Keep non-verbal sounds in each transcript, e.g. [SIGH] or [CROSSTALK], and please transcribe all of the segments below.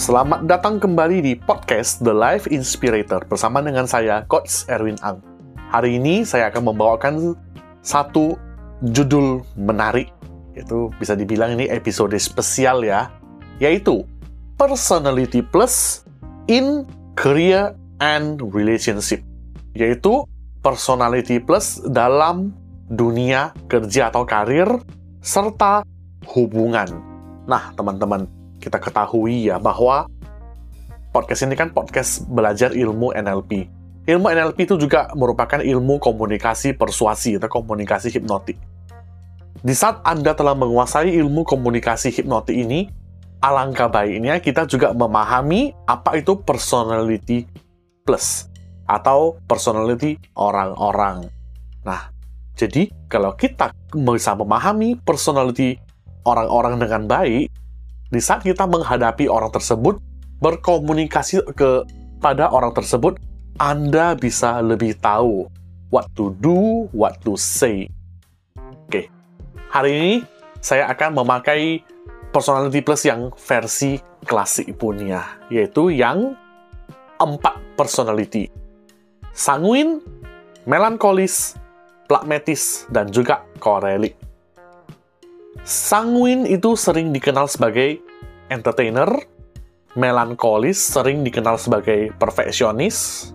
Selamat datang kembali di podcast The Life Inspirator bersama dengan saya, Coach Erwin Ang. Hari ini saya akan membawakan satu judul menarik, itu bisa dibilang ini episode spesial ya, yaitu Personality Plus in Career and Relationship, yaitu personality plus dalam dunia kerja atau karir serta hubungan. Nah, teman-teman, kita ketahui ya bahwa podcast ini kan podcast belajar ilmu NLP. Ilmu NLP itu juga merupakan ilmu komunikasi persuasi atau komunikasi hipnotik. Di saat Anda telah menguasai ilmu komunikasi hipnotik ini, alangkah baiknya kita juga memahami apa itu personality plus atau personality orang-orang. Nah, jadi kalau kita bisa memahami personality orang-orang dengan baik, di saat kita menghadapi orang tersebut, berkomunikasi kepada orang tersebut, Anda bisa lebih tahu what to do, what to say. Oke, hari ini saya akan memakai personality plus yang versi klasik punya, yaitu yang empat personality. Sanguin, melankolis, pragmatis, dan juga korelik. Sanguin itu sering dikenal sebagai entertainer, melankolis sering dikenal sebagai perfeksionis,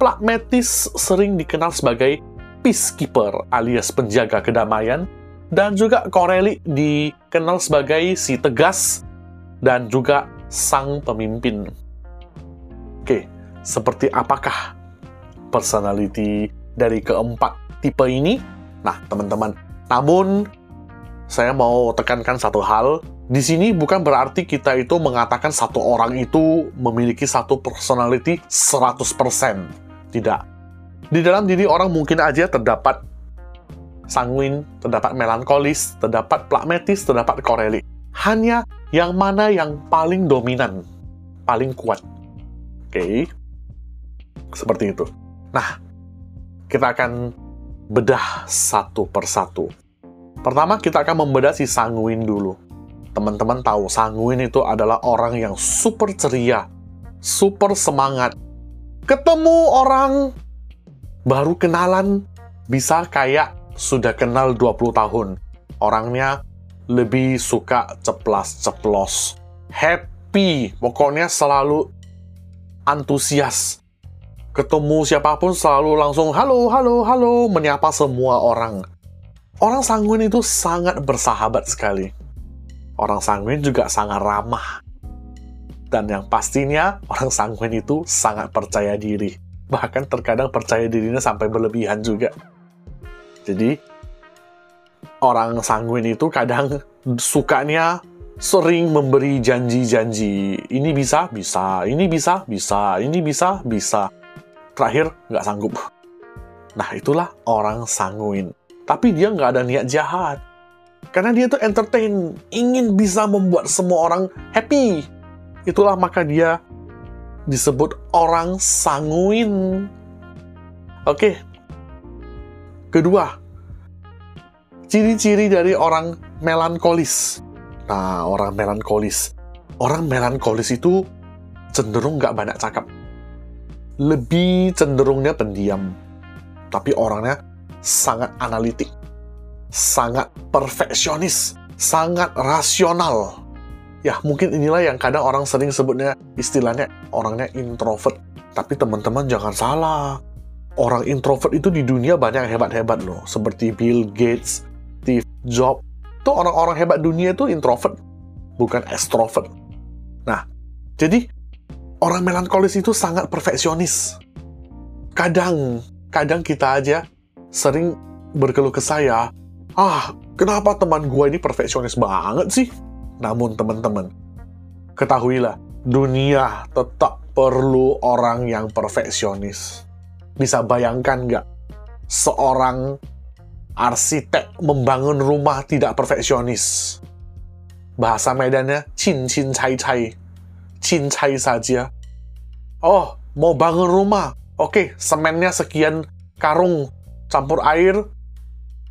pragmatis sering dikenal sebagai peacekeeper alias penjaga kedamaian, dan juga Koreli dikenal sebagai si tegas dan juga sang pemimpin. Oke, seperti apakah personality dari keempat tipe ini? Nah, teman-teman, namun saya mau tekankan satu hal. Di sini bukan berarti kita itu mengatakan satu orang itu memiliki satu personality 100%. Tidak. Di dalam diri orang mungkin aja terdapat sanguin, terdapat melankolis, terdapat pragmatis, terdapat koreli. Hanya yang mana yang paling dominan, paling kuat. Oke. Okay. Seperti itu. Nah, kita akan bedah satu persatu. Pertama, kita akan membedah si sanguin dulu. Teman-teman tahu, sanguin itu adalah orang yang super ceria, super semangat. Ketemu orang, baru kenalan, bisa kayak sudah kenal 20 tahun. Orangnya lebih suka ceplas-ceplos. Happy, pokoknya selalu antusias. Ketemu siapa pun selalu langsung halo, halo, halo, menyapa semua orang Orang sanguin itu sangat bersahabat sekali. Orang sanguin juga sangat ramah. Dan yang pastinya, orang sanguin itu sangat percaya diri. Bahkan terkadang percaya dirinya sampai berlebihan juga. Jadi, orang sanguin itu kadang sukanya sering memberi janji-janji. Ini bisa, bisa. Ini bisa, bisa. Ini bisa, bisa. Terakhir, nggak sanggup. Nah, itulah orang sanguin tapi dia nggak ada niat jahat. Karena dia tuh entertain, ingin bisa membuat semua orang happy. Itulah maka dia disebut orang sanguin. Oke. Kedua, ciri-ciri dari orang melankolis. Nah, orang melankolis. Orang melankolis itu cenderung nggak banyak cakap. Lebih cenderungnya pendiam. Tapi orangnya sangat analitik, sangat perfeksionis, sangat rasional. Ya, mungkin inilah yang kadang orang sering sebutnya istilahnya orangnya introvert. Tapi teman-teman jangan salah. Orang introvert itu di dunia banyak hebat-hebat loh. Seperti Bill Gates, Steve Jobs. Itu orang-orang hebat dunia itu introvert, bukan extrovert. Nah, jadi orang melankolis itu sangat perfeksionis. Kadang, kadang kita aja sering berkeluh ke saya, ah, kenapa teman gue ini perfeksionis banget sih? Namun teman-teman, ketahuilah, dunia tetap perlu orang yang perfeksionis. Bisa bayangkan nggak, seorang arsitek membangun rumah tidak perfeksionis? Bahasa Medannya, cin cin cai cai. Cin cai saja. Oh, mau bangun rumah. Oke, semennya sekian karung campur air,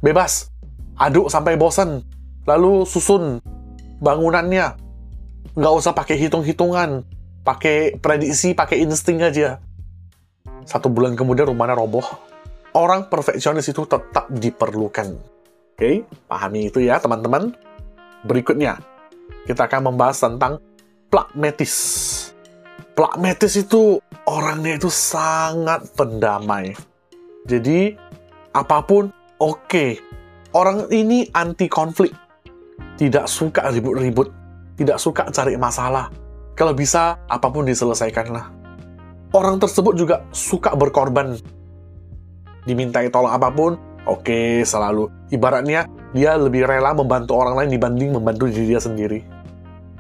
bebas. Aduk sampai bosan. Lalu susun bangunannya. Nggak usah pakai hitung-hitungan, pakai prediksi, pakai insting aja. Satu bulan kemudian rumahnya roboh. Orang perfeksionis itu tetap diperlukan. Oke, pahami itu ya teman-teman. Berikutnya, kita akan membahas tentang plakmetis. Plakmetis itu orangnya itu sangat pendamai. Jadi, apa pun oke. Okay. Orang ini anti konflik. Tidak suka ribut-ribut. Tidak suka cari masalah. Kalau bisa, apa pun diselesaikanlah. Orang tersebut juga suka berkorban. Dimintai tolong apa pun, oke okay, selalu. Ibaratnya, dia lebih rela membantu orang lain dibanding membantu diri dia sendiri.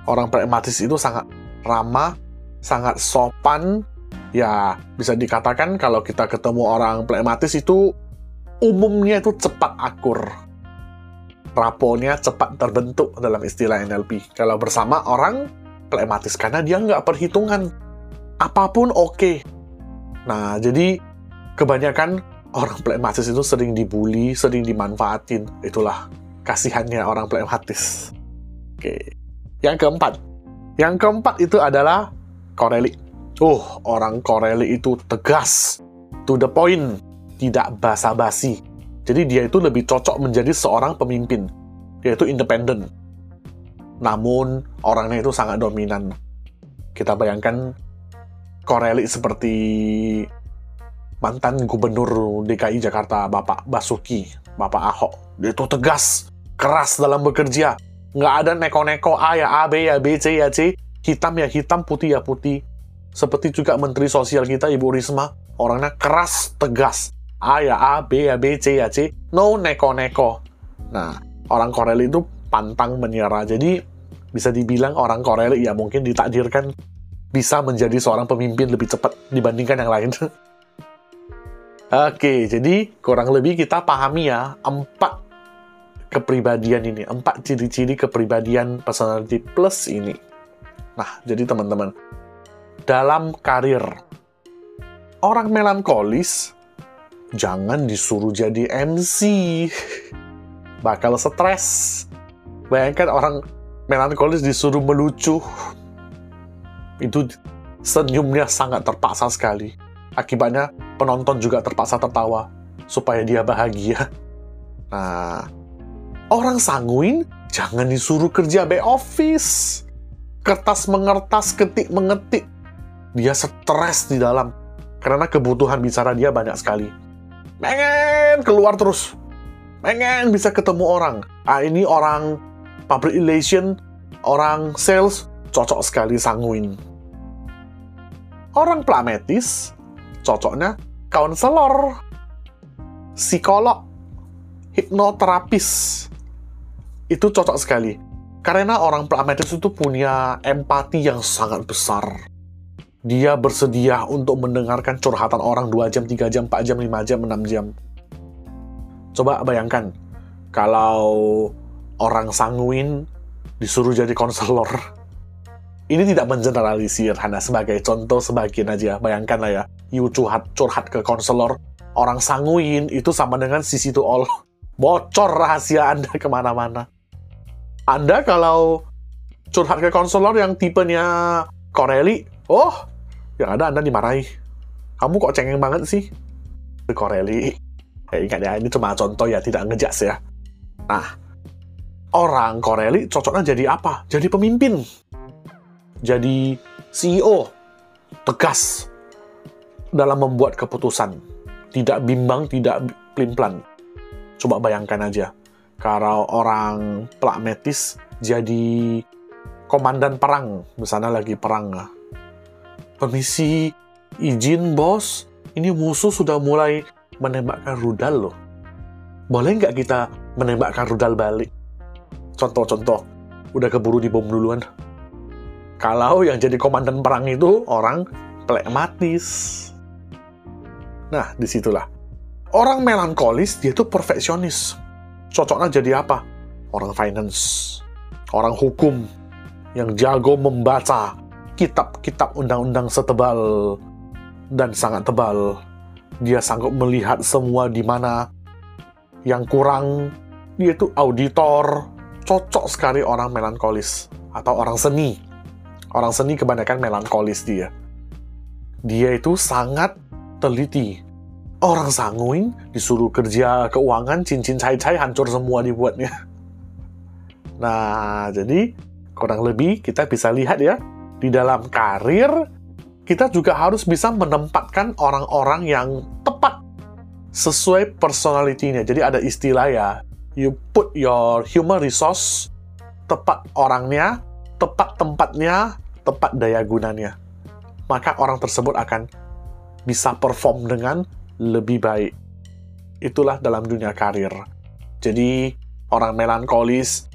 Orang pragmatis itu sangat ramah, sangat sopan, ya bisa dikatakan kalau kita ketemu orang pragmatis itu umumnya itu cepat akur. Raponya cepat terbentuk dalam istilah NLP. Kalau bersama orang pragmatis, karena dia nggak perhitungan. Apa pun oke. Okay. Nah, jadi kebanyakan orang pragmatis itu sering dibully, sering dimanfaatin. Itulah kasihannya orang pragmatis. Oke. Yang keempat. Yang keempat itu adalah Koreli. Uh, orang Koreli itu tegas, to the point, tidak basa-basi. Jadi dia itu lebih cocok menjadi seorang pemimpin. Dia itu independen. Namun, orangnya itu sangat dominan. Kita bayangkan Koreli seperti mantan gubernur DKI Jakarta, Bapak Basuki, Bapak Ahok. Dia itu tegas, keras dalam bekerja. Nggak ada neko-neko A ya A, B ya B, C ya C. Hitam ya hitam, putih ya putih. Seperti juga Menteri Sosial kita, Ibu Risma. Orangnya keras, tegas. A ya A, B ya B, C ya C. No neko-neko. Nah, orang Koreli itu pantang menyerah. Jadi, bisa dibilang orang Koreli ya mungkin ditakdirkan bisa menjadi seorang pemimpin lebih cepat dibandingkan yang lain. [LAUGHS] Oke, jadi kurang lebih kita pahami ya empat kepribadian ini, empat ciri-ciri kepribadian personality plus ini. Nah, jadi teman-teman, dalam karir orang melankolis jangan disuruh jadi MC. Bakal stres. Bayangkan orang melankolis disuruh melucu. Itu senyumnya sangat terpaksa sekali Akibatnya penonton juga terpaksa tertawa supaya dia bahagia. Nah, orang sanguin jangan disuruh kerja back office. Kertas mengertas, ketik mengetik. Dia stres di dalam karena kebutuhan bicara dia banyak sekali. Pengen keluar terus. Pengen bisa ketemu orang. Ah, ini orang public relation, orang sales, cocok sekali sanguin. Orang plametis cocoknya konselor, psikolog, hipnoterapis. Itu cocok sekali. Karena orang Plametis itu punya empati yang sangat besar. Dia bersedia untuk mendengarkan curhatan orang 2 jam, 3 jam, 4 jam, 5 jam, 6 jam. Coba bayangkan, kalau orang sanguin disuruh jadi konselor, ini tidak mengeneralisir, hanya sebagai contoh sebagian aja. Bayangkan lah ya, you curhat, curhat ke konselor, orang sanguin, itu sama dengan sisi to all. Bocor rahasia Anda ke mana-mana. Anda kalau curhat ke konselor yang tipenya Koreli, oh, yang ada Anda dimarahi. Kamu kok cengeng banget sih? Koreli. Ya, ingat ya, ini cuma contoh ya, tidak ngejas ya. Nah, orang Koreli cocoknya jadi apa? Jadi pemimpin jadi CEO tegas dalam membuat keputusan. Tidak bimbang, tidak plimplan. Coba bayangkan aja, kalau orang pragmatis jadi komandan perang, misalnya lagi perang. Permisi, izin bos, ini musuh sudah mulai menembakkan rudal loh. Boleh nggak kita menembakkan rudal balik? Contoh-contoh, udah keburu dibom duluan. Kalau yang jadi komandan perang itu orang plekmatis. Nah, di situlah. Orang melankolis, dia itu perfeksionis. Cocoknya jadi apa? Orang finance, orang hukum, yang jago membaca kitab-kitab undang-undang setebal dan sangat tebal. Dia sanggup melihat semua di mana yang kurang. Dia itu auditor, cocok sekali orang melankolis atau orang seni Orang seni kebanyakan melankolis dia. Dia itu sangat teliti. Orang sanguin disuruh kerja keuangan, cincin cai-cai hancur semua dibuatnya. [LAUGHS] Nah, jadi kurang lebih kita bisa lihat ya, di dalam karir, kita juga harus bisa menempatkan orang-orang yang tepat sesuai personality-nya. Jadi ada istilah ya, you put your human resource tepat orangnya, tepat tempatnya, tepat daya gunanya, maka orang tersebut akan bisa perform dengan lebih baik. Itulah dalam dunia karir. Jadi, orang melankolis,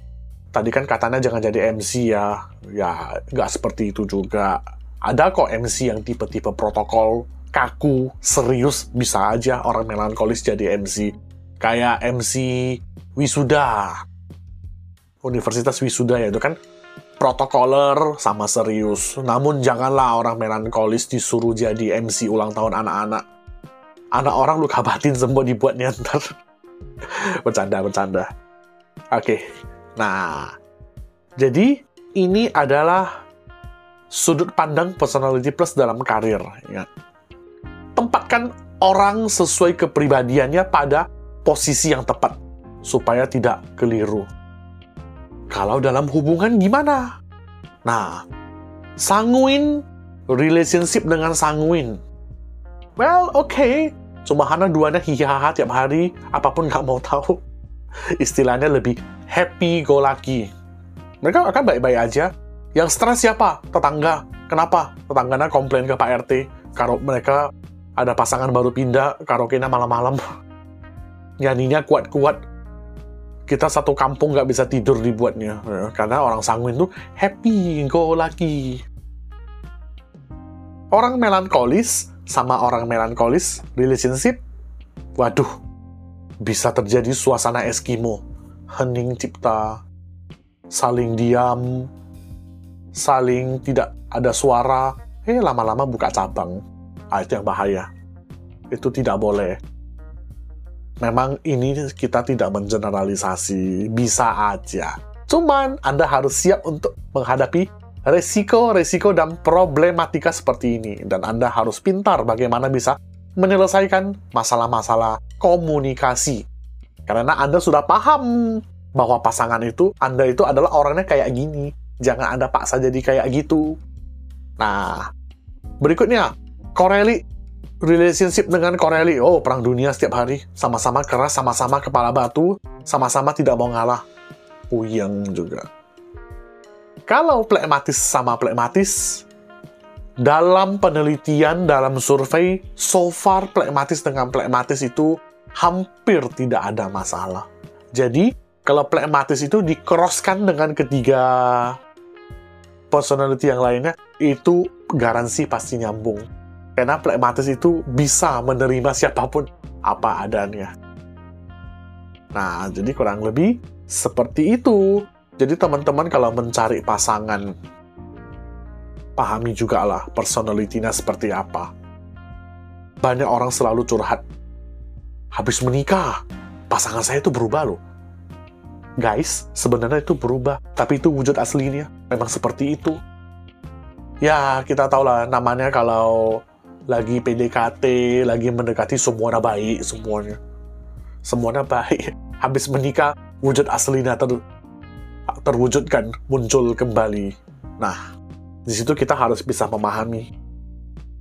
tadi kan katanya jangan jadi MC ya. Ya, nggak seperti itu juga. Ada kok MC yang tipe-tipe protokol, kaku, serius, bisa aja orang melankolis jadi MC. Kayak MC Wisuda. Universitas Wisuda ya, itu kan protokoler sama serius. Namun janganlah orang melankolis disuruh jadi MC ulang tahun anak-anak. Anak orang luka batin semua dibuatnya [LAUGHS] ntar. bercanda, bercanda. Oke, okay. Nah, jadi ini adalah sudut pandang personality plus dalam karir. Ya. Tempatkan orang sesuai kepribadiannya pada posisi yang tepat supaya tidak keliru. Kalau dalam hubungan gimana? Nah, sanguin relationship dengan sanguin. Well, oke. Okay. Cuma Hana duanya hihaha tiap hari, apa pun nggak mau tahu. Istilahnya lebih happy go lucky. Mereka akan baik-baik aja. Yang stres siapa? Tetangga. Kenapa? Tetangganya komplain ke Pak RT. Kalau mereka ada pasangan baru pindah, karaoke-nya malam-malam. Nyanyinya kuat-kuat, kita satu kampung nggak bisa tidur dibuatnya ya, karena orang sanguin tuh happy go lagi orang melankolis sama orang melankolis relationship waduh bisa terjadi suasana eskimo. Hening cipta. Saling diam. Saling tidak ada suara. Eh lama-lama buka cabang. Ah, itu yang bahaya. Itu tidak boleh. Memang ini kita tidak mengeneralisasi, bisa aja. Cuman Anda harus siap untuk menghadapi resiko-resiko dan problematika seperti ini. Dan Anda harus pintar bagaimana bisa menyelesaikan masalah-masalah komunikasi. Karena Anda sudah paham bahwa pasangan itu, Anda itu adalah orangnya kayak gini. Jangan Anda paksa jadi kayak gitu. Nah, berikutnya, koreli relationship dengan Corelli. Oh, perang dunia setiap hari. Sama-sama keras, sama-sama kepala batu, sama-sama tidak mau ngalah. Puyeng juga. Kalau plekmatis sama plekmatis, dalam penelitian, dalam survei, so far plekmatis dengan plekmatis itu hampir tidak ada masalah. Jadi, kalau plekmatis itu dikroskan dengan ketiga personality yang lainnya, itu garansi pasti nyambung karena plekmatis itu bisa menerima siapa pun apa adanya. Nah, jadi kurang lebih seperti itu. Jadi teman-teman kalau mencari pasangan, pahami juga lah personality-nya seperti apa. Banyak orang selalu curhat. Habis menikah, pasangan saya itu berubah loh. Guys, sebenarnya itu berubah, tapi itu wujud aslinya. Memang seperti itu. Ya, kita tahu lah namanya kalau lagi PDKT, lagi mendekati semuanya baik semuanya. Semuanya baik. [LAUGHS] Habis menikah, wujud aslinya ter, terwujudkan, muncul kembali. Nah, di situ kita harus bisa memahami.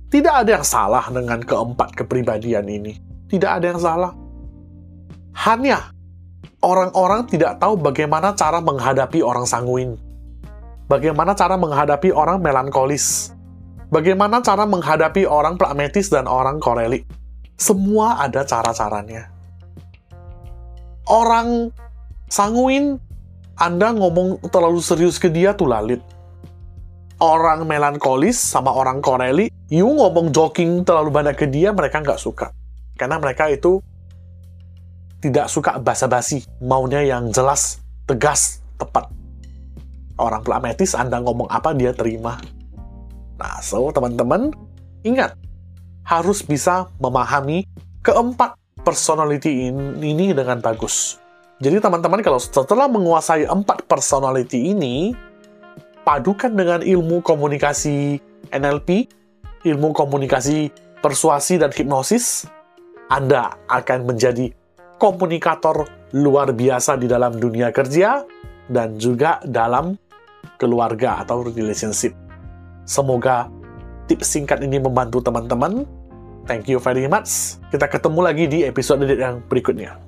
Tidak ada yang salah dengan keempat kepribadian ini. Tidak ada yang salah. Hanya orang-orang tidak tahu bagaimana cara menghadapi orang sanguin. Bagaimana cara menghadapi orang melankolis Bagaimana cara menghadapi orang pragmatis dan orang koreli? Semua ada cara-caranya. Orang sanguin, Anda ngomong terlalu serius ke dia tuh lalit. Orang melankolis sama orang koreli, you ngomong joking terlalu banyak ke dia, mereka nggak suka. Karena mereka itu tidak suka basa-basi, maunya yang jelas, tegas, tepat. Orang pragmatis, Anda ngomong apa, dia terima Nah, so teman-teman, ingat, harus bisa memahami keempat personality ini dengan bagus. Jadi teman-teman kalau setelah menguasai empat personality ini, padukan dengan ilmu komunikasi NLP, ilmu komunikasi persuasi dan hipnosis, Anda akan menjadi komunikator luar biasa di dalam dunia kerja dan juga dalam keluarga atau relationship. Semoga tips singkat ini membantu teman-teman. Thank you very much. Kita ketemu lagi di episode yang berikutnya.